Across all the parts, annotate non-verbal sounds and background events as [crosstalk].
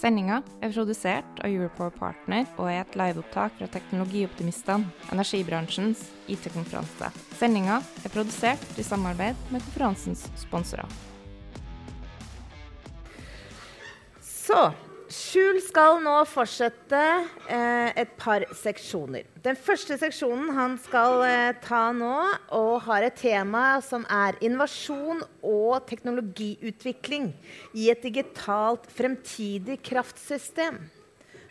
Sendinga er produsert av Europower Partner og er et liveopptak fra Teknologioptimistene, energibransjens IT-konferanse. Sendinga er produsert i samarbeid med konferansens sponsorer. Så Skjul skal nå fortsette eh, et par seksjoner. Den første seksjonen han skal eh, ta nå, og har et tema som er innovasjon og teknologiutvikling i et digitalt fremtidig kraftsystem.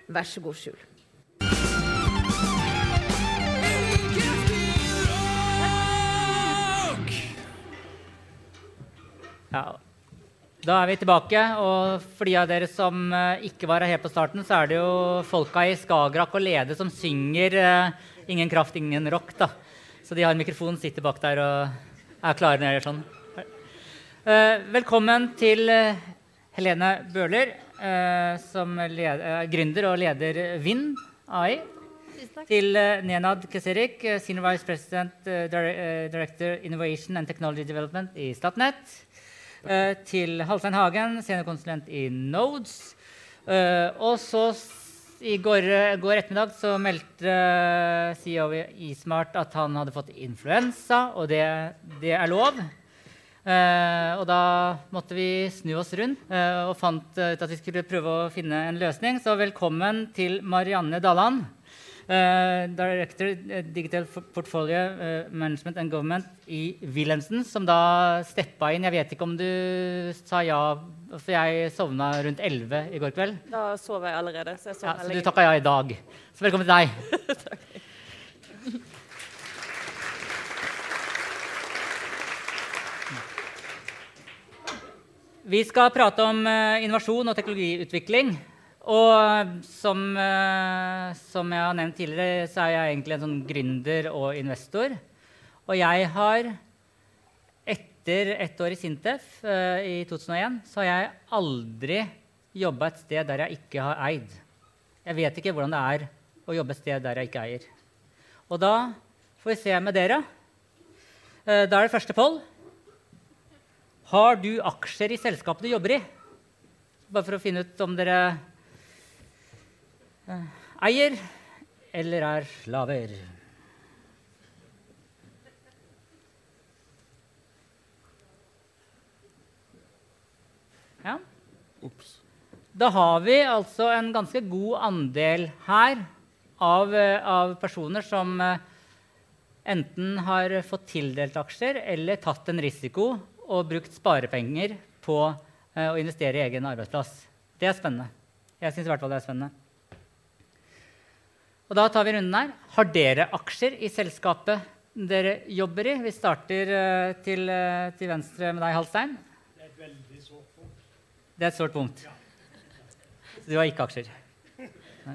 Vær så god, Skjul. Ja, da er vi tilbake. Og for de av dere som eh, ikke var her på starten, så er det jo folka i Skagerrak og Lede som synger eh, 'Ingen kraft, ingen rock'. da. Så de har en mikrofon, sitter bak der og er klare når jeg gjør sånn. Eh, velkommen til Helene Bøhler, som er gründer og leder Vind AI. Til Nenad Keserik, Senior Vice President, Dire- Director Innovation and Technology Development i Statnett. Eh, til Halstein Hagen, seniorkonsulent i Nodes. Eh, og så i går, går ettermiddag så meldte eh, CEO i Ismart at han hadde fått influensa, og det, det er lov. Eh, og da måtte vi snu oss rundt eh, og fant eh, ut at vi skulle prøve å finne en løsning. Så velkommen til Marianne Dalland. Eh, Director eh, Digital Portfolio eh, Management and Government i Wilhelmsen, som da steppa inn. Jeg vet ikke om du sa ja, for jeg sovna rundt 11 i går kveld. Da sov jeg allerede. Så jeg Ja, så du takka ja i dag. Så velkommen til deg. [laughs] Takk. Vi skal prate om innovasjon og teknologiutvikling. Og eh, som, eh, som jeg har nevnt tidligere, så er jeg egentlig en sånn gründer og investor. Og jeg har etter ett år i Sintef eh, i 2001 så har jeg aldri jobba et sted der jeg ikke har eid. Jeg vet ikke hvordan det er å jobbe et sted der jeg ikke eier. Og da får vi se med dere. Da er det første poll. Har du aksjer i selskapet du jobber i? Bare for å finne ut om dere eier eller er slaver. Ja. Da har vi altså en ganske god andel her av, eh, av personer som eh, enten har fått tildelt aksjer eller tatt en risiko og brukt sparepenger på eh, å investere i egen arbeidsplass. Det er spennende. Jeg syns i hvert fall det er spennende. Og da tar vi runden her. Har dere aksjer i selskapet dere jobber i? Vi starter eh, til, eh, til venstre med deg, Halstein. Det er et veldig sårt punkt. Det er et sårt punkt. Så du har ikke aksjer? Nei.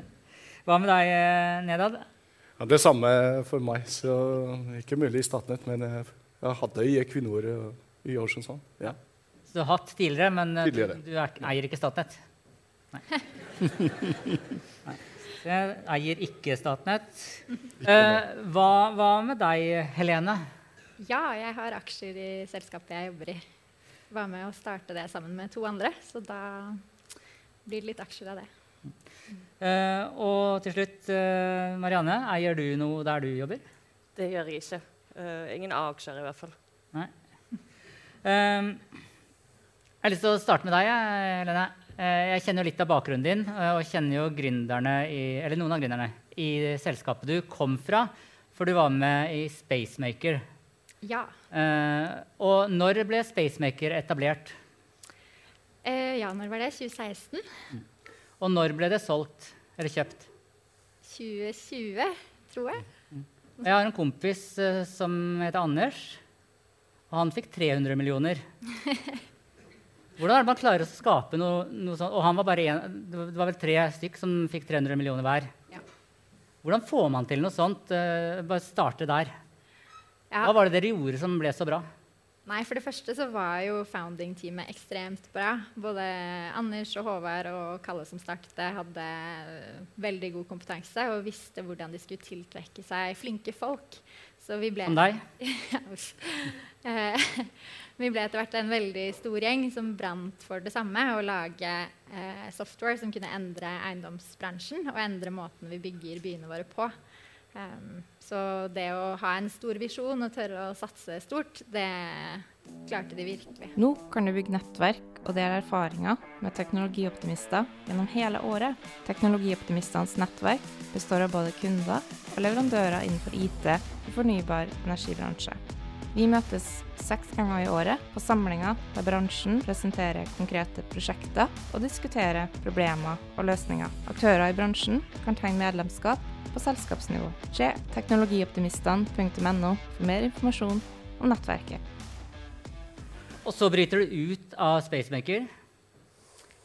Hva med deg, eh, Nedad? Ja, det samme for meg. Så ikke mulig i Statnett, men jeg, hadde i Equinor i Ocean Sun. Ja. Så du har hatt tidligere, men Tidligere. du, du er, eier ikke Statnett? Nei. [laughs] Jeg eier ikke Statnett. Eh, hva, hva med deg, Helene? Ja, jeg har aksjer i selskapet jeg jobber i. Var med å starte det sammen med to andre, så da blir det litt aksjer av det. Eh, og til slutt, eh, Marianne, eier du noe der du jobber? Det gjør jeg ikke. Uh, ingen A-aksjer, i hvert fall. Nei. Um, jeg har lyst til å starte med deg, Helene. Eh, jeg kjenner jo litt av bakgrunnen din, eh, og kjenner jo gründerne i, eller noen av gründerne i selskapet du kom fra, for du var med i Spacemaker. Ja. Eh, og når ble Spacemaker etablert? Eh, ja, når var det? 2016? Og når ble det solgt eller kjøpt? 2020, tror jeg. Jeg har en kompis som heter Anders, og han fikk 300 millioner. [laughs] Hvordan er det man klarer å skape noe, noe sånt? Og han var bare en, det var vel tre stykk som fikk 300 millioner hver. Ja. Hvordan får man til noe sånt? Eh, bare starte der. Ja. Hva var det dere gjorde som ble så bra? Nei, For det første så var jo founding-teamet ekstremt bra. Både Anders og Håvard og Kalle som startet hadde veldig god kompetanse og visste hvordan de skulle tiltrekke seg flinke folk. Så vi ble Som deg? [laughs] [laughs] Vi ble etter hvert en veldig stor gjeng som brant for det samme. Å lage eh, software som kunne endre eiendomsbransjen og endre måten vi bygger byene våre på. Um, så det å ha en stor visjon og tørre å satse stort, det klarte de virkelig. Nå kan du bygge nettverk og dele erfaringer med teknologioptimister gjennom hele året. Teknologioptimistenes nettverk består av både kunder og leverandører innenfor IT og fornybar energibransje. Vi møtes seks ganger i året på samlinger der bransjen presenterer konkrete prosjekter og diskuterer problemer og løsninger. Aktører i bransjen kan tegne medlemskap på selskapsnivå. Se teknologioptimistene.no for mer informasjon om nettverket. Og så bryter du ut av Spacemaker.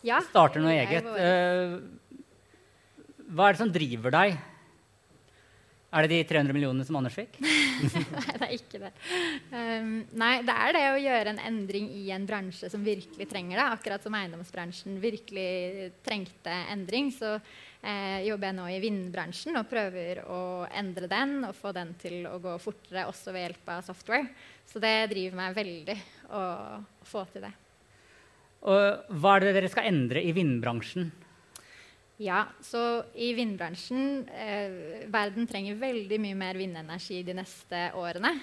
Ja, Starter noe eget. Eh, hva er det som driver deg? Er det de 300 millionene som Anders fikk? [laughs] Nei, det er ikke det. Um, nei, det er det å gjøre en endring i en bransje som virkelig trenger det. Akkurat som eiendomsbransjen virkelig trengte endring, så eh, jobber jeg nå i vindbransjen og prøver å endre den og få den til å gå fortere også ved hjelp av software. Så det driver meg veldig å, å få til det. Og hva er det dere skal endre i vindbransjen? Ja, så i vindbransjen eh, Verden trenger veldig mye mer vindenergi de neste årene.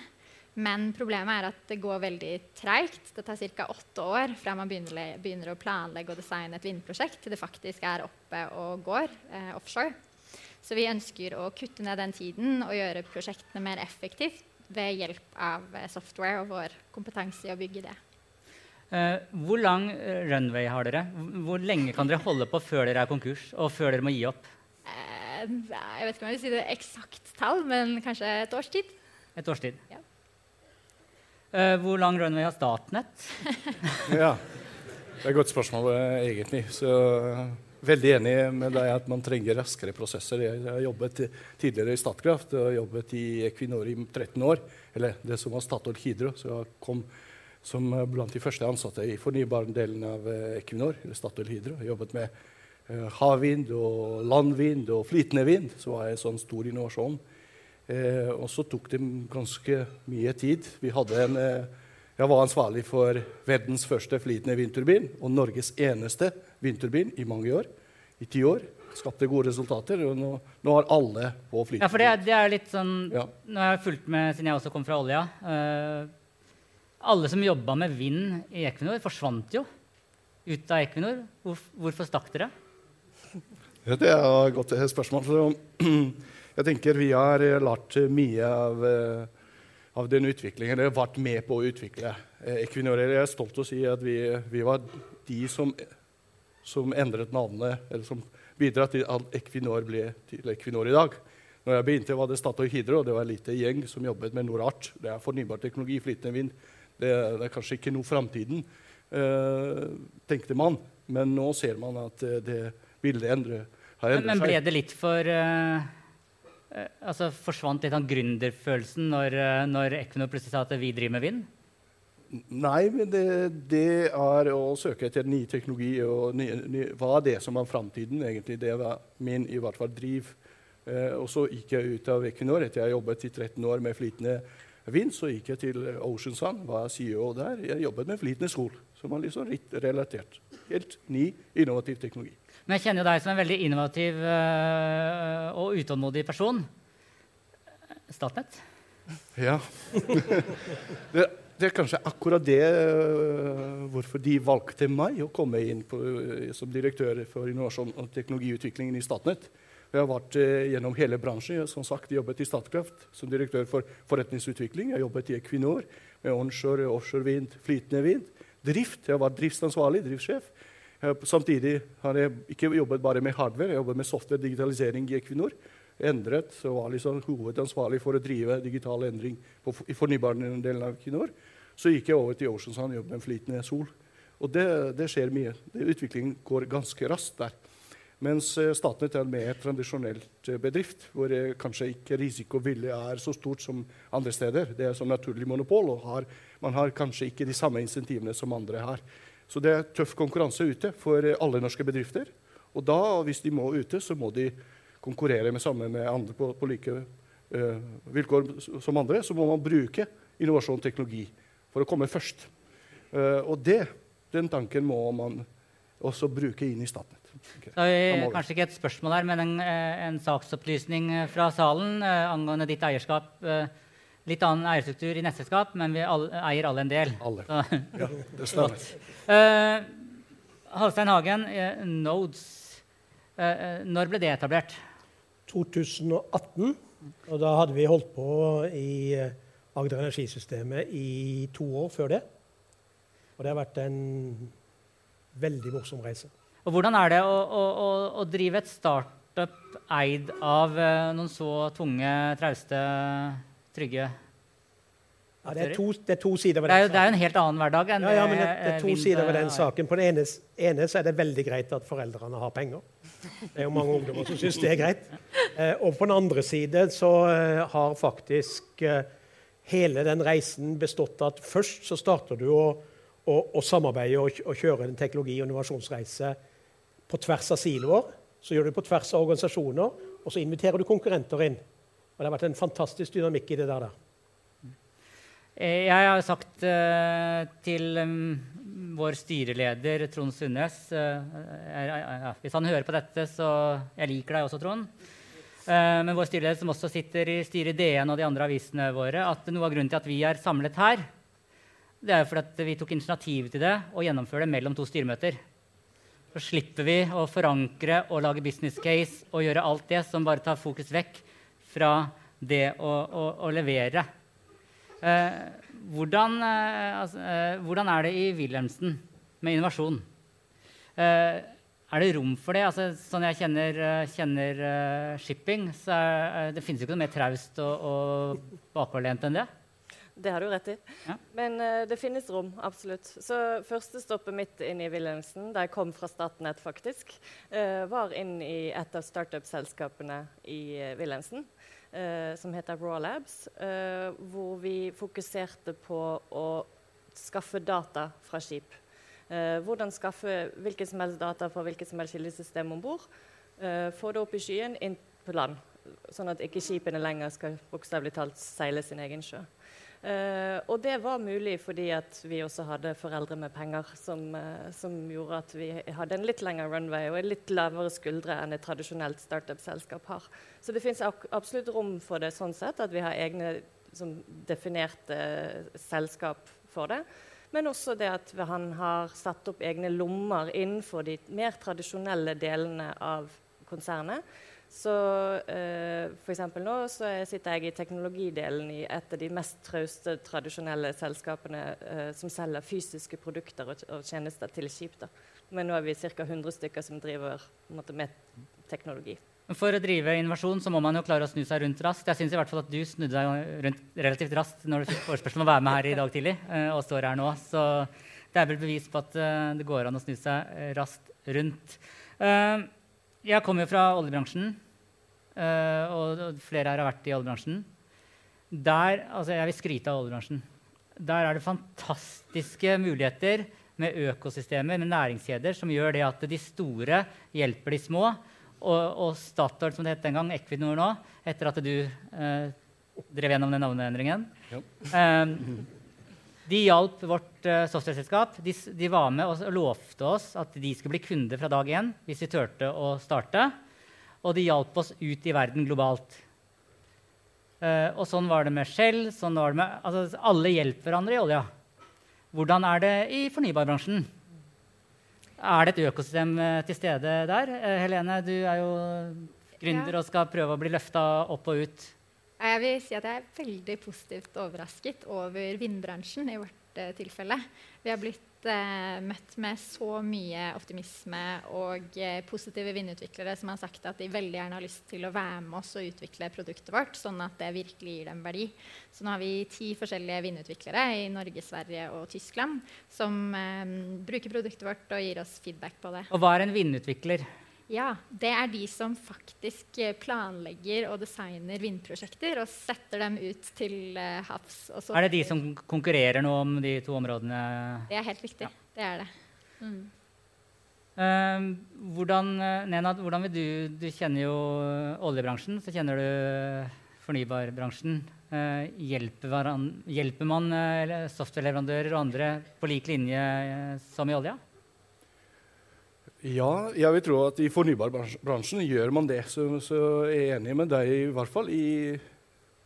Men problemet er at det går veldig treigt. Det tar ca. åtte år fra man begynner, begynner, å planlegge og designe et vindprosjekt, til det faktisk er oppe og går eh, offshore. Så vi ønsker å kutte ned den tiden og gjøre prosjektene mer effektivt ved hjelp av eh, software og vår kompetanse i å bygge det. Eh, hvor lang eh, runway har dere? Hvor lenge kan dere holde på før dere er konkurs, og før dere må gi opp? Eh, jeg vet ikke om jeg vil si det eksakt tall, men kanskje et års tid. Et års tid. Ja. Eh, hvor lang runway har Statnett? [laughs] Ja, det er et godt spørsmål, egentlig. Så veldig enig med deg at man trenger raskere prosesser. Jeg har jobbet tidligere i Statkraft og jobbet i Equinor i 13 år. Eller det som var Statoil Hydro. Så jeg kom som blant de første ansatte i fornybardelen av eh, Equinor, eller Statoil Hydro. Jobbet med eh, havvind og landvind og flytende vind. Så var en sånn stor innovasjon. Eh, og så tok det ganske mye tid. En, eh, jeg var ansvarlig for verdens første flytende vindturbin og Norges eneste vindturbin i mange år. I ti år. Skapte gode resultater. Og nå, nå har alle på flytende Ja, for det, det er litt sånn Ja. Nå har jeg fulgt med siden jeg også kom fra olja. Eh, alle som jobba med vind i Equinor, forsvant jo ut av Equinor. Hvor, hvorfor stakk dere? Det er et godt spørsmål. Så, jeg tenker vi har lært mye av, eh, av den utviklingen. Eller vært med på å utvikle eh, Equinor. Jeg er stolt av å si at vi, vi var de som, som endret navnet, eller som bidro til at Equinor ble til Equinor i dag. Når jeg begynte, var det Statoil Hydro, og det var en liten gjeng som jobbet med Norart. Det er fornybar teknologi, flytende vind. Det, det er kanskje ikke noe framtiden, eh, tenkte man. Men nå ser man at eh, det bildet endre, har endret seg. men ble det litt for eh, altså Forsvant litt av gründerfølelsen når, når Equinor plutselig sa at vi driver med vind? Nei, men det, det er å søke etter ny teknologi. og ny, ny, Hva er det som er framtiden, egentlig? Det var min i hvert fall driv. Eh, og så gikk jeg ut av Equinor etter jeg jobbet i 13 år med flytende vind. Så gikk jeg til Ocean Sun, var CEO der. Jeg jobbet med flytende skol, som var liksom litt relatert. Helt ny, innovativ teknologi. Men jeg kjenner jo deg som en veldig innovativ eh, og utålmodig person. Statnett? Ja. [laughs] det, det er kanskje akkurat det øh, hvorfor de valgte meg å komme inn på, øh, som direktør for innovasjon og teknologiutviklingen i Statnett. Jeg har vært øh, gjennom hele bransjen. Jeg som sagt jobbet i Statkraft som direktør for forretningsutvikling. Jeg jobbet i Equinor med onshore, offshore vind, flytende vind. Drift. Jeg har vært driftsansvarlig, driftssjef. Samtidig har jeg ikke jobbet bare med hardware, jeg jobbet med software digitalisering i Equinor endret, så var liksom hovedansvarlig for å drive digital endring på, i fornybardelen av Equinor. Så gikk jeg over til Oceansand og jobbet med flytende sol. Og det, det skjer mye. Det, utviklingen går ganske raskt der. Mens eh, Statnett er en mer tradisjonelt eh, bedrift, hvor eh, kanskje ikke risikovilje er så stort som andre steder. Det er som naturlig monopol, og har, man har kanskje ikke de samme insentivene som andre har. Så det er tøff konkurranse ute for alle norske bedrifter. Og da, hvis de må ute, så må de konkurrere med sammen med andre på, på like uh, vilkår som andre. Så må man bruke innovasjon og teknologi for å komme først. Uh, og det, den tanken må man også bruke inn i Statnett. Okay. Så har kanskje ikke et spørsmål her, men en, eh, en saksopplysning eh, fra salen eh, angående ditt eierskap. eh, Litt annen eierstruktur i nettselskap, men vi all, eier alle en del. Alle. Så, [laughs] Ja, det stemmer. Eh, Halstein Hagen, eh, Nodes. Eh, eh, når ble det etablert? 2018. Og da hadde vi holdt på i eh, Agder Energisystemet i to år før det. Og det har vært en veldig morsom reise. Og hvordan er det å, å, å, drive et startup eid av eh, noen så tunge, trauste, trygge Ja, det, er to, det er to sider ved Det den saken. det er jo en helt annen hverdag enn Ja, ja, men det, det eh, er to Vind, sider ved eh, den saken. På den ene, ene er det veldig greit at foreldrene har penger. Det er jo mange ungdommer som syns det er greit. Eh, og på den andre side så eh, har faktisk eh, hele den reisen bestått av at først så starter du å, å, og samarbeide og, og kjøre en teknologi- og innovasjonsreise på tvers av siloer. Så gjør du det på tvers av organisasjoner, og så inviterer du konkurrenter inn. Og det har vært en fantastisk dynamikk i det der. Eh, Jeg har sagt uh, til um, vår styreleder Trond Sundnes uh, jeg- ja, Hvis han hører på dette, så Jeg liker deg også, Trond. Uh, men vår styreleder, som også sitter i styret i DN og de andre avisene våre, at noe av grunnen til at vi er samlet her, det er jo fordi vi tok initiativ til det og gjennomfører det mellom to styremøter. Så slipper vi å forankre og lage business case og gjøre alt det som bare tar fokus vekk fra det å, å, å levere. Eh, hvordan, eh, altså, eh, hvordan er det i Wilhelmsen med innovasjon? Eh, er det rom for det? Altså, sånn jeg kjenner, eh, kjenner eh, shipping, så er, det finnes jo ikke noe mer traust og, og bakoverlent enn det. Det har du rett i. Ja. Men uh, det finnes rom, absolutt. Så første stoppet mitt inn i Wilhelmsen, da jeg kom fra Statnett, faktisk, uh, var inn i et av startup-selskapene i uh, Wilhelmsen, uh, som heter Raw Labs, eh, hvor vi fokuserte på å skaffe data fra skip. Eh, hvordan skaffe hvilket som helst data fra hvilket som helst kildesystem om bord. eh, få det opp i skyen, inn på land. Sånn at ikke skipene lenger skal bokstavelig talt seile sin egen sjø. Eh, og det var mulig fordi at vi også hadde foreldre med penger som, uh, som gjorde at vi hadde en litt lengre runway og en litt lavere skuldre enn et tradisjonelt startup-selskap har. Så det fins absolutt rom for det sånn sett, at vi har egne som definerte eh, selskap for det. Men også det at han har satt opp egne lommer innenfor de mer tradisjonelle delene av konsernet. Så eh, eksempel nå så sitter jeg i teknologidelen i et av de mest trauste tradisjonelle selskapene eh, som selger fysiske produkter og, og tjenester til skip. Da. Men nå er vi ca. 100 stykker som driver måte, med teknologi. For å drive innovasjon så må man jo klare å snu seg rundt raskt. Jeg syns i hvert fall at du snudde deg rundt relativt raskt når du fikk forespørsel om å være med her i dag tidlig. eh, og står her nå. Så det er vel bevis på at eh, det går an å snu seg eh, raskt rundt. Jeg kommer jo fra oljebransjen, eh, og flere her har vært i oljebransjen. Der, altså Jeg vil skryte av oljebransjen. Der er det fantastiske muligheter med økosystemer, med næringskjeder, som gjør det at de store hjelper de små. Og, og Statoil, som det het den gang, Equinor nå, etter at du eh, drev gjennom den navneendringen Ja. eh, De hjalp vårt uh, software-selskap. De, de var med og lovte oss at de skulle bli kunder fra dag én hvis vi turte å starte. Og de hjalp oss ut i verden globalt. Uh, og sånn var det med Shell. Sånn var det med, altså, alle hjelper hverandre i olja. Hvordan er det i fornybarbransjen? Er det et økosystem eh, til stede der? Helene, du er jo gründer Ja. og skal prøve å bli løfta opp og ut. Jeg vil si at jeg er veldig positivt overrasket over vindbransjen i vårt eh, tilfelle. Vi har blitt eh, møtt med så mye optimisme og eh, positive vindutviklere som har sagt at de veldig gjerne har lyst til å være med oss og utvikle produktet vårt, sånn at det virkelig gir dem verdi. Så nå har vi ti forskjellige vindutviklere i Norge, Sverige og Tyskland som eh, bruker produktet vårt og gir oss feedback på det. Og hva er en vindutvikler? Ja, det er de som faktisk eh, planlegger og designer vindprosjekter og setter dem ut til uh, havs. er det de som konkurrerer nå om de to områdene? Det er helt riktig. Ja. Det er det. Mm. Uh, hvordan, Nena, hvordan vil du Du kjenner jo oljebransjen, så kjenner du fornybarbransjen. Uh, hjelper, hjelper, man uh, softwareleverandører og andre på lik linje som i olja? Ja, jeg vil tro at i fornybarbransjen gjør man det. Så, så er jeg enig med deg, i hvert fall i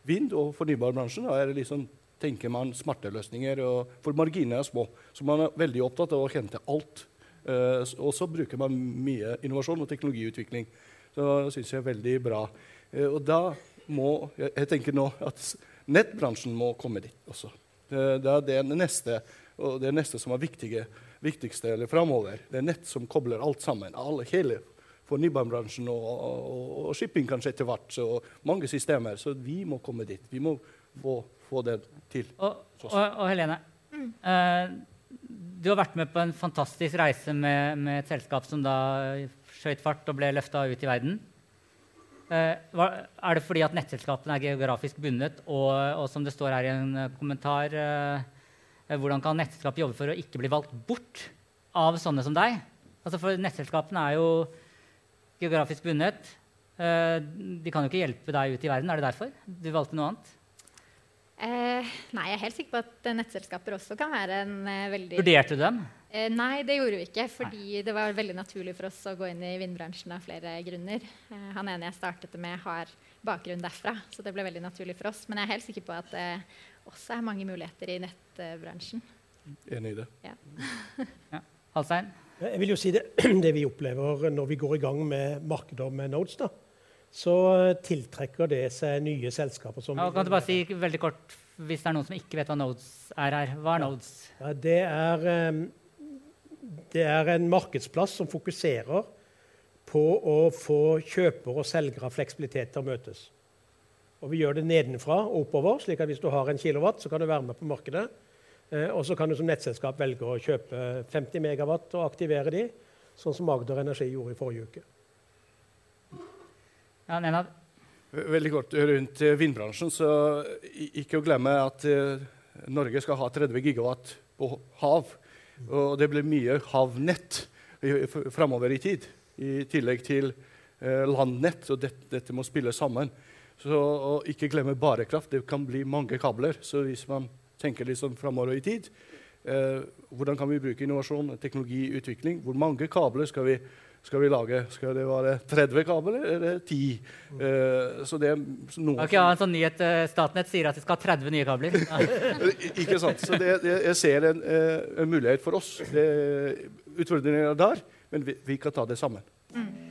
vind- og fornybarbransjen. Der liksom, tenker man smarte løsninger, for marginene er små. Så man er veldig opptatt av å hente alt. Uh, og så bruker man mye innovasjon og teknologiutvikling. Så det syns jeg er veldig bra. Uh, og da må jeg, jeg, tenker nå at nettbransjen må komme dit også. Det, det er det neste, og det neste som er viktige viktigste eller framover. Det er nett som kobler alt sammen. Alle, hele fornybarbransjen og, og, og, shipping kanskje etter hvert. Så mange systemer. Så vi må komme dit. Vi må få, få det til. Og, og Helene, mm. uh, du har vært med på en fantastisk reise med, med et selskap som da skjøt fart og ble løfta ut i verden. Uh, er det fordi at nettselskapene er geografisk bundet, og, og som det står her i en kommentar uh, Eh, hvordan kan nettselskap jobbe for å ikke bli valgt bort av sånne som deg? Altså for Nettselskapene er jo geografisk bundet. Eh, de kan jo ikke hjelpe deg ut i verden. Er det derfor du valgte noe annet? Eh, nei, jeg er helt sikker på at nettselskaper også kan være en eh, veldig Vurderte du dem? Eh, nei, det gjorde vi ikke. Fordi nei. det var veldig naturlig for oss å gå inn i vindbransjen av flere grunner. Eh, han ene jeg startet med, har bakgrunn derfra, så det ble veldig naturlig for oss. Men jeg er helt sikker på at også er mange muligheter i nettbransjen. Enig i det. Ja. ja. Halstein? Jeg vil jo si det, [clears throat] det, vi opplever når vi går i gang med markeder med Nodes, da, så tiltrekker det seg nye selskaper. Ja, kan du bare si veldig kort, hvis det er noen som ikke vet hva Nodes er her? Hva er Nodes? Ja, det, er, det er en markedsplass som fokuserer på å få kjøper og selgere av fleksibilitet til å møtes. Og vi gjør det nedenfra og oppover, slik at hvis du har en kilowatt, så kan du være med på markedet. Eh, og så kan du som nettselskap velge å kjøpe 50 megawatt og aktivere de, sånn som Agder Energi gjorde i forrige uke. Ja, Nenad? Veldig kort rundt eh, vindbransjen. så Ikke å glemme at eh, Norge skal ha 30 gigawatt på hav. Og det blir mye havnett framover i tid, i tillegg til landnett. Og dette, dette må spille sammen. Så å ikke glemme bærekraft. Det kan bli mange kabler. Så hvis man tenker litt sånn framover i tid, eh, hvordan kan vi bruke innovasjon, teknologi, utvikling? Hvor mange kabler skal vi, skal vi lage? Skal det være 30 kabler eller 10? Eh, så det er noen okay, ja, en sånn nyhet uh, Statnett sier at de skal ha 30 nye kabler. [laughs] ikke sant. Så det, det, jeg ser en, uh, en, mulighet for oss. Utfordringen er der, men vi, vi, kan ta det sammen. Mm.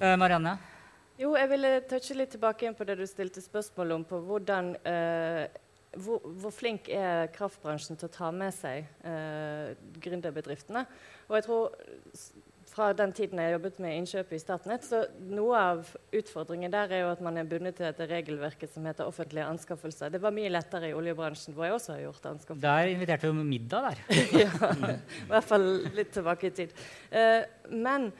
Uh, Marianne? Jo, jeg ville touche litt tilbake inn på det du stilte spørsmål om. på hvordan, eh, hvor, hvor, flink er kraftbransjen til å ta med seg eh, gründerbedriftene? Og jeg tror fra den tiden jeg jobbet med innkjøp i Statnett, så noe av utfordringen der er jo at man er bundet til dette regelverket som heter offentlige anskaffelser. Det var mye lettere i oljebransjen, hvor jeg også har gjort anskaffelser. Der inviterte vi middag der. [laughs] ja, i hvert fall litt tilbake i tid. Eh, men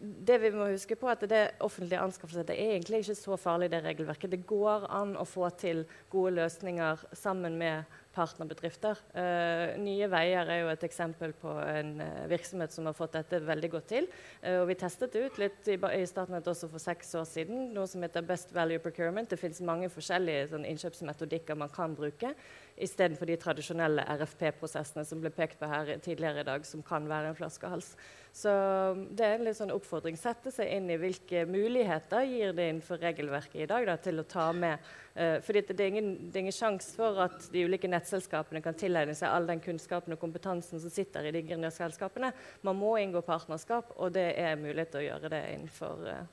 det vi må huske på at det offentlige anskaffelser det er egentlig ikke så farlig, det regelverket. Det går an å få til gode løsninger sammen med partnerbedrifter. Uh, Nye Veier er jo et eksempel på en uh, virksomhet som har fått dette veldig godt til. Uh, og vi testet det ut litt i, i Statnett også for seks år siden, noe som heter Best Value Procurement. Det finnes mange forskjellige sånn, innkjøpsmetodikker man kan bruke, istedenfor de tradisjonelle RFP-prosessene som ble pekt på her tidligere i dag, som kan være en flaskehals. Så um, det er en litt sånn oppfordring. Sette seg inn i hvilke muligheter gir det innenfor regelverket i dag da, til å ta med uh, fordi det er ingen, ingen sjanse for at de ulike nettselskapene kan tilegne seg all den kunnskapen og kompetansen som sitter i de gründerselskapene. Man må inngå partnerskap, og det er mulighet til å gjøre det innenfor uh,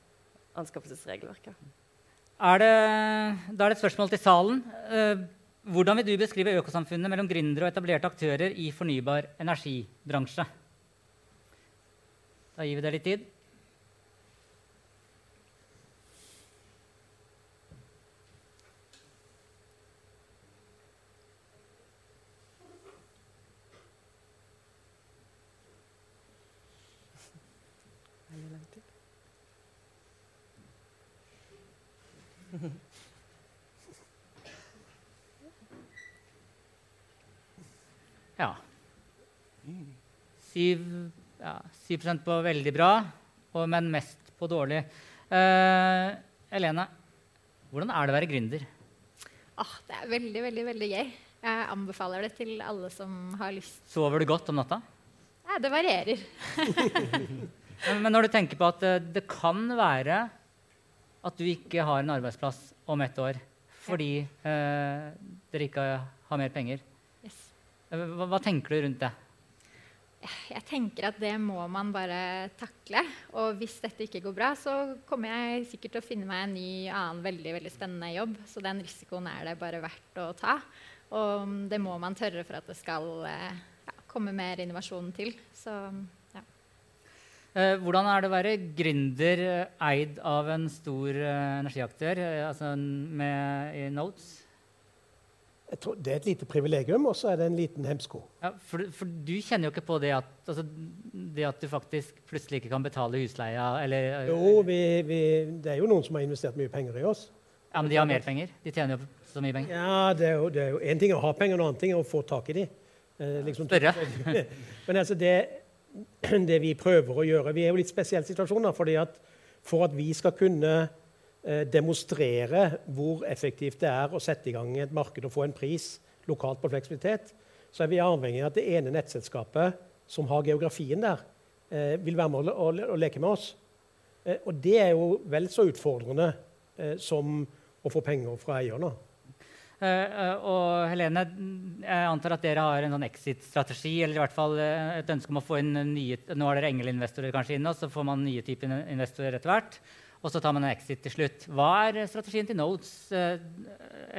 anskaffelsesregelverket. Er det, da er det et spørsmål til salen. Uh, hvordan vil du beskrive økosamfunnet mellom gründere og etablerte aktører i fornybar energibransje? Da gir vi det litt tid. [laughs] Ja. 7, ja, 7 på veldig bra, men mest på dårlig. Uh, Helene, hvordan er det å være gründer? Oh, det er veldig, veldig, veldig gøy. Jeg anbefaler det til alle som har lyst. Sover du godt om natta? Nei, det varierer. [laughs] men når du tenker på at det kan være at du ikke har en arbeidsplass om ett år fordi eh, dere ikke har mer penger, yes. hva, hva tenker du rundt det? Jeg tenker at det må man bare takle. Og hvis dette ikke går bra, så kommer jeg sikkert til å finne meg en ny annen veldig, veldig spennende jobb. Så den risikoen er det bare verdt å ta. Og det må man tørre for at det skal ja, komme mer innovasjon til. Så, eh, hvordan er det å være gründer eid av en stor eh, energiaktør, eh, altså med Notes? Jeg Tror, det er et lite privilegium, og så er det en liten hemsko. Ja, for, for, du kjenner jo ikke på det at, altså, det at, du faktisk plutselig ikke kan betale husleia? Eller, jo, vi, vi, det er jo noen som har investert mye penger i oss. Ja, Men de har mer penger? De tjener jo så mye penger. Ja, det er jo, En ting å ha penger, en annen ting er å få tak i dem. Eh, liksom, Spørre. [laughs] Men altså, det, [clears throat] det, vi prøver å gjøre Vi er jo litt spesiell situasjon, da, fordi at for at vi skal kunne Eh, demonstrere hvor effektivt det er å sette i gang et marked og få en pris lokalt på fleksibilitet, så er vi avhengig av at det ene nettselskapet som har geografien der, eh, vil være med å leke med oss. Eh, og det er jo vel så utfordrende som å få penger fra eierne. Uh, og Helene, jeg antar at dere har en sånn exit-strategi, eller i hvert fall et ønske om å få inn nye Nå har dere engelinvestorer kanskje inne, og så får man nye typer investorer etter hvert og så tar man en exit til slutt. Hva er strategien til Nodes, eh,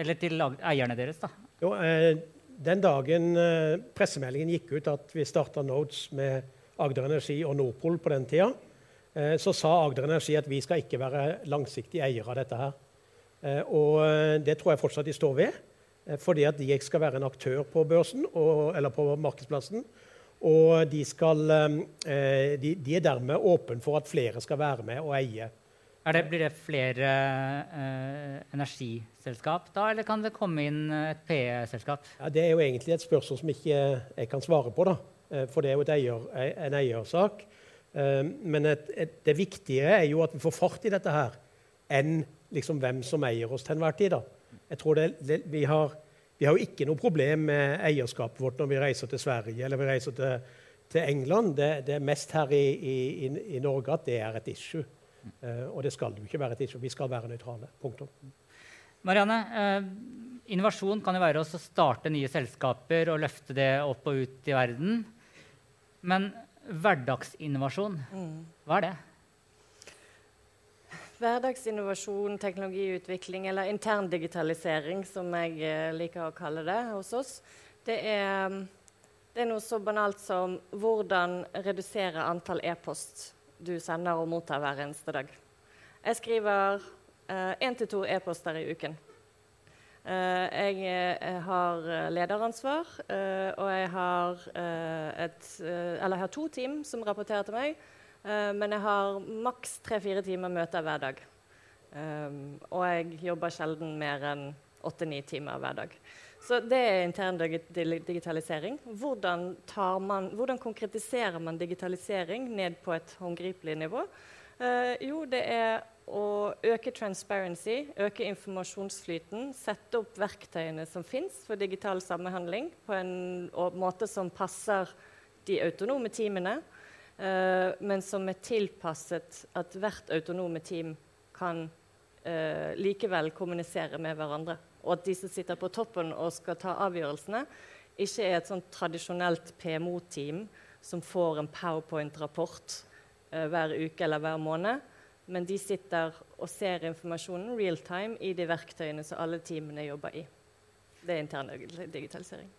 eller til eierne deres? da? Jo, eh, den dagen eh, pressemeldingen gikk ut at vi starta Nodes med Agder Energi og Nordpol på den tida, så sa Agder Energi at vi skal ikke være langsiktige eier av dette. her. Og det tror jeg fortsatt de står ved, fordi at de skal være en aktør på børsen og, eller på markedsplassen. Og de, skal, de, de er dermed åpne for at flere skal være med og eie det, blir det flere eh, energiselskap da, eller kan det komme inn et PE-selskap? Ja, det er jo egentlig et spørsmål som ikke jeg kan svare på, da. Eh, for det er jo eier, en eiersak. Eh, men et, et, det viktige er jo at vi får fart i dette her, enn liksom hvem som eier oss til enhver tid. da. Jeg tror det, det, vi, har, vi har jo ikke noe problem med eierskapet vårt når vi reiser til Sverige eller vi reiser til, til England. Det, det, er mest her i, i, i Norge at det er et issue. Uh, og det skal jo ikke være et issue. Vi skal være nøytrale. Punktum. Marianne, uh, innovasjon kan jo være å starte nye selskaper og løfte det opp og ut i verden. Men hverdagsinnovasjon, mm. hva er det? Hverdagsinnovasjon, teknologiutvikling eller intern digitalisering, som jeg uh, liker å kalle det hos oss, det er, det er noe så banalt som hvordan redusere antall e-post du sender og mottar hver eneste dag. Jeg skriver én eh, til to e-poster i uken. Uh, jeg, jeg, eh, har lederansvar, uh, og jeg har, uh, et, jeg har, to team som rapporterer til meg. Men jeg har maks tre-fire timer møter hver dag. Um, og jeg jobber sjelden mer enn åtte-ni timer hver dag. Så det er intern digitalisering. Hvordan, man, hvordan, konkretiserer man digitalisering ned på et håndgripelig nivå? Uh, jo, det er å øke transparency, øke informasjonsflyten, sette opp verktøyene som fins for digital samhandling på en måte som passer de autonome teamene, men som er tilpasset at hvert autonome team kan eh, likevel kommunisere med hverandre. Og at de som sitter på toppen og skal ta avgjørelsene, ikke er et sånn tradisjonelt PMO-team som får en powerpoint-rapport eh, hver uke eller hver måned. Men de sitter og ser informasjonen real time i de verktøyene som alle teamene jobber i. Det er intern digitalisering.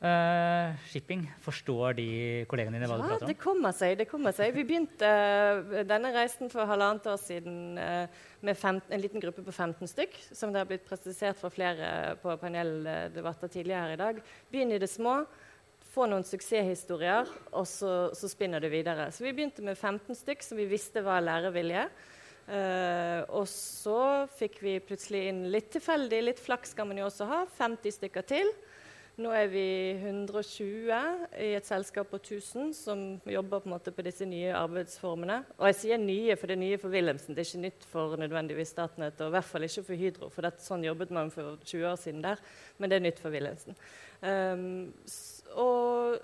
Uh, shipping, forstår de kollegene dine hva ja, du prater om? Det kommer seg. det kommer seg. Vi begynte uh, denne reisen for halvannet år siden uh, med fem, en liten gruppe på 15 stykk, som det har blitt presisert for flere på paneldebatter tidligere i dag. Begynn i det små. Få noen suksesshistorier, og så, så, spinner det videre. Så vi begynte med 15 stykk som vi visste var lærevilje. og så fikk vi plutselig inn litt tilfeldig, litt flaks skal man jo også ha, 50 stykker til. Nå er vi 120 i et selskap på 1000 som jobber på, på, disse nye arbeidsformene. Og jeg sier nye, for det er nye for Wilhelmsen. Det er ikke nytt for nødvendigvis Statnett, og i hvert fall ikke for Hydro. For det, sånn jobbet man for 20 år siden der, men det er nytt for Wilhelmsen. Um, og,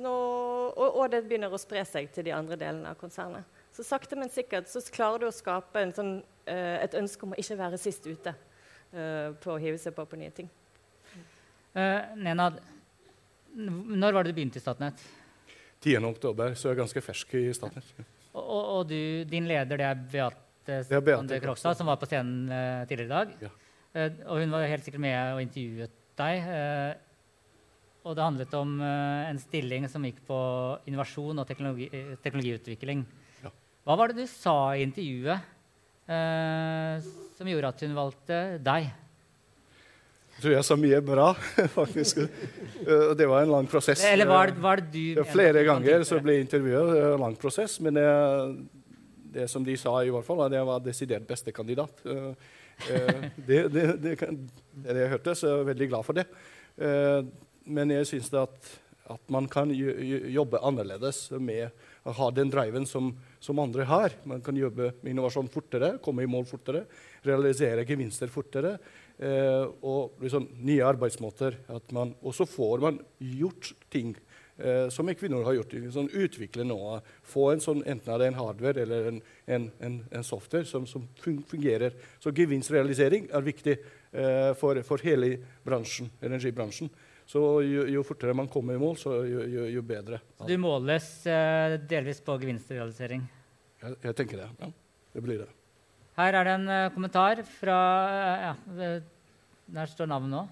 nå, og, og, det begynner å spre seg til de andre delene av konsernet. Så sakte, men sikkert så klarer du å skape sånn, uh, et ønske om å ikke være sist ute uh, på å hive seg på på nye ting. Uh, Nenad, når var det du begynte i Statnett? 10. oktober, så jeg er ganske fersk i Statnett. [laughs] Og, og, og du, din leder det er Beate, Beate Krokstad, som var på scenen uh, tidligere i dag. Ja. Uh, og hun var helt sikkert med og intervjuet deg. og det handlet om en stilling som gikk på innovasjon og teknologi, teknologiutvikling. Ja. Hva var det du sa i intervjuet som gjorde at hun valgte deg? Jeg tror jeg sa mye bra, [laughs] faktisk. Og det var en lang prosess. Eller var var det du Flere ganger så ble jeg intervjuet. Det var en lang prosess. Men det, det, som de sa, i hvert fall, at jeg var desidert beste kandidat. [laughs] Det, det, det, det, jeg hørte, så jeg er veldig glad for det. Men jeg syns at, at, man kan jobbe annerledes med å ha den driven som, som andre har. Man kan jobbe med innovasjon fortere, komme i mål fortere, realisere gevinster fortere. Eh, og liksom, nye arbeidsmåter. Man, og så får man gjort ting eh, som kvinner har gjort. Sånn, utvikle noe. Få en sånn, enten det er en hardware eller en, en, en, en software som, som, fungerer. Så gevinstrealisering er viktig eh, for, for, hele bransjen, energibransjen. Så jo, jo, fortere man kommer i mål, så jo, jo, jo bedre. Så du måles eh, delvis på gevinstrealisering? Jeg, jeg tenker det. Ja, det blir det. Her er det en uh, kommentar fra uh, ja, Der står navnet nå.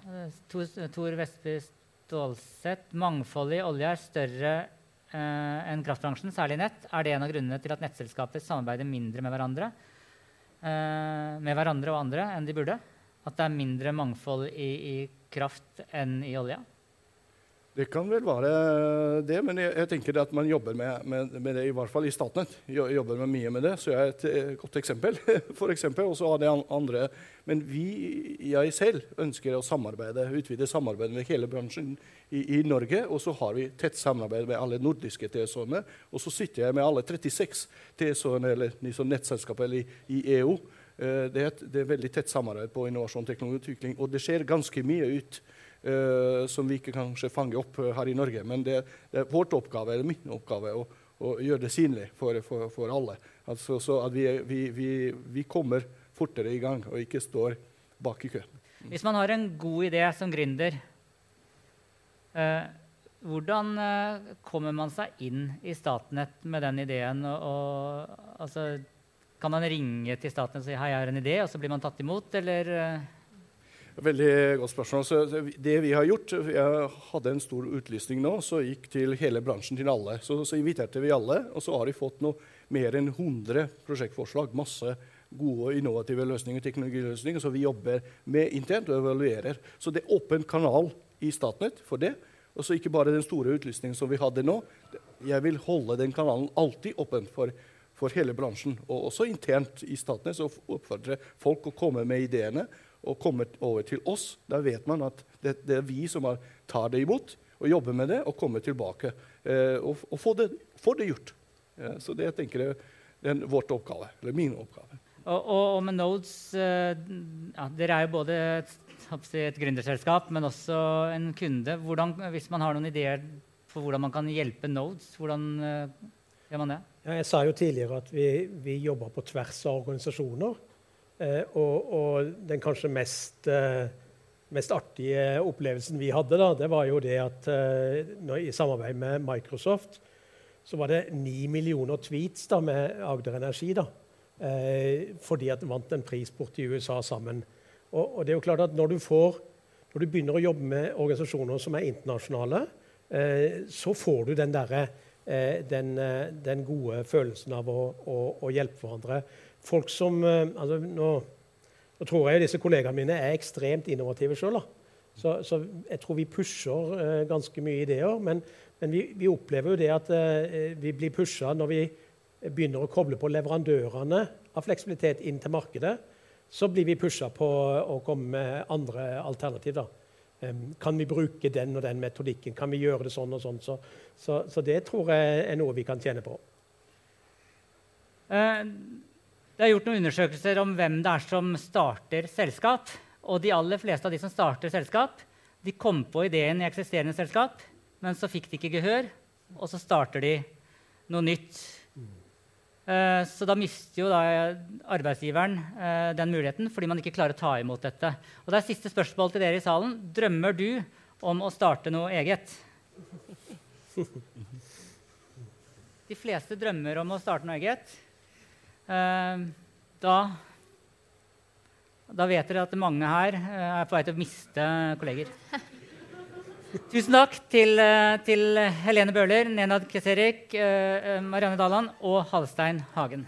Tor, Tor Vestby Stålseth. Mangfoldet i olje er større uh, enn kraftbransjen, særlig nett. Er det en av grunnene til at nettselskaper samarbeider mindre med hverandre, med hverandre og andre enn de burde? At det er mindre mangfold i, i kraft enn i olje? Det kan vel være det, men jeg, jeg tenker at man jobber med, med, med, det, i hvert fall i Statnett. jobber med mye med det, så jeg er et, et godt eksempel. [laughs] for eksempel, Og så har det andre. Men vi, jeg selv, ønsker å samarbeide, utvide samarbeidet med hele bransjen i, i Norge. Og så har vi tett samarbeid med alle nordiske TSO-ene. Og så sitter jeg med alle 36 TSO-ene eller nettselskaper i, i EU. Eh, det er, et, det er veldig tett samarbeid på innovasjon, teknologi og utvikling. Og det skjer ganske mye ut som vi ikke kanskje fanger opp uh, her i Norge. Men det, det, er vårt oppgave, eller min oppgave å, å gjøre det synlig for, for, for alle. Altså, så at vi, vi, vi, vi, kommer fortere i gang og ikke står bak i kø. Hvis man har en god idé som gründer, uh, hvordan kommer man seg inn i Statnett med den ideen? Og, og, altså, kan man ringe til Statnett og si hei, jeg har en idé, og så blir man tatt imot, eller? Veldig godt spørsmål. Så det vi har gjort, Jeg hadde en stor utlysning nå, så gikk til hele bransjen, til alle. Så, så inviterte vi alle, og så har vi fått noe mer enn 100 prosjektforslag. Masse gode, innovative løsninger, teknologiløsninger, som vi jobber med internt og evaluerer. Så det er åpen kanal i Statnett for det. Og så ikke bare den store utlysningen som vi hadde nå. Jeg vil holde den kanalen alltid åpen for, for hele bransjen. Og også internt i Statnett så oppfordre folk å komme med ideene og kommer over til oss, da vet man at det, det er vi som har, tar det imot og jobber med det og kommer tilbake eh, og, og får, det, får, det, gjort. Ja, så det jeg tenker jeg, det er vårt oppgave, eller min oppgave. Og, og, og med Nodes eh, ja, Dere er jo både et, et gründerselskap, men også en kunde. Hvordan, hvis man har noen ideer for hvordan man kan hjelpe Nodes, hvordan eh, gjør man det? Ja, jeg sa jo tidligere at vi, vi jobber på tvers av organisasjoner. Eh, og, og, den kanskje mest, eh, mest, artige opplevelsen vi hadde, da, det var jo det at eh, når, i samarbeid med Microsoft så var det ni millioner tweets da, med Agder Energi. da, eh, fordi at de vant en pris borte i USA sammen. Og, og, det er jo klart at når du, får, når du begynner å jobbe med organisasjoner som er internasjonale, eh, så får du den der, Eh, den, den, gode følelsen av å, å, å hjelpe hverandre. Folk som eh, altså nå, nå, tror jeg jo disse kollegaene mine er ekstremt innovative sjøl. Så, så, jeg tror vi pusher uh, ganske mye ideer. Men, men vi, vi, opplever jo det at uh, vi blir pusha når vi begynner å koble på leverandørene av fleksibilitet inn til markedet. Så blir vi pusha på å komme med andre alternativ. da. Kan vi bruke den og den metodikken? Kan vi gjøre det sånn og sånn? Så, så, så det tror jeg er noe vi kan tjene på. Eh, det er gjort noen undersøkelser om hvem det er som starter selskap. Og de aller fleste av de som starter selskap, de kom på ideen i eksisterende selskap, men så fikk de ikke gehør, og så starter de noe nytt Eh, så da mister jo da arbeidsgiveren eh, den muligheten fordi man ikke klarer å ta imot dette. Og det er siste spørsmål til dere i salen. Drømmer du om å starte noe eget? De fleste drømmer om å starte noe eget. Eh, da, da vet dere at mange her er på vei til å miste kolleger. [laughs] Tusen takk til, eh, til Helene Bøhler, Nenad Keserik, eh, eh, Marianne Daland og Halstein Hagen.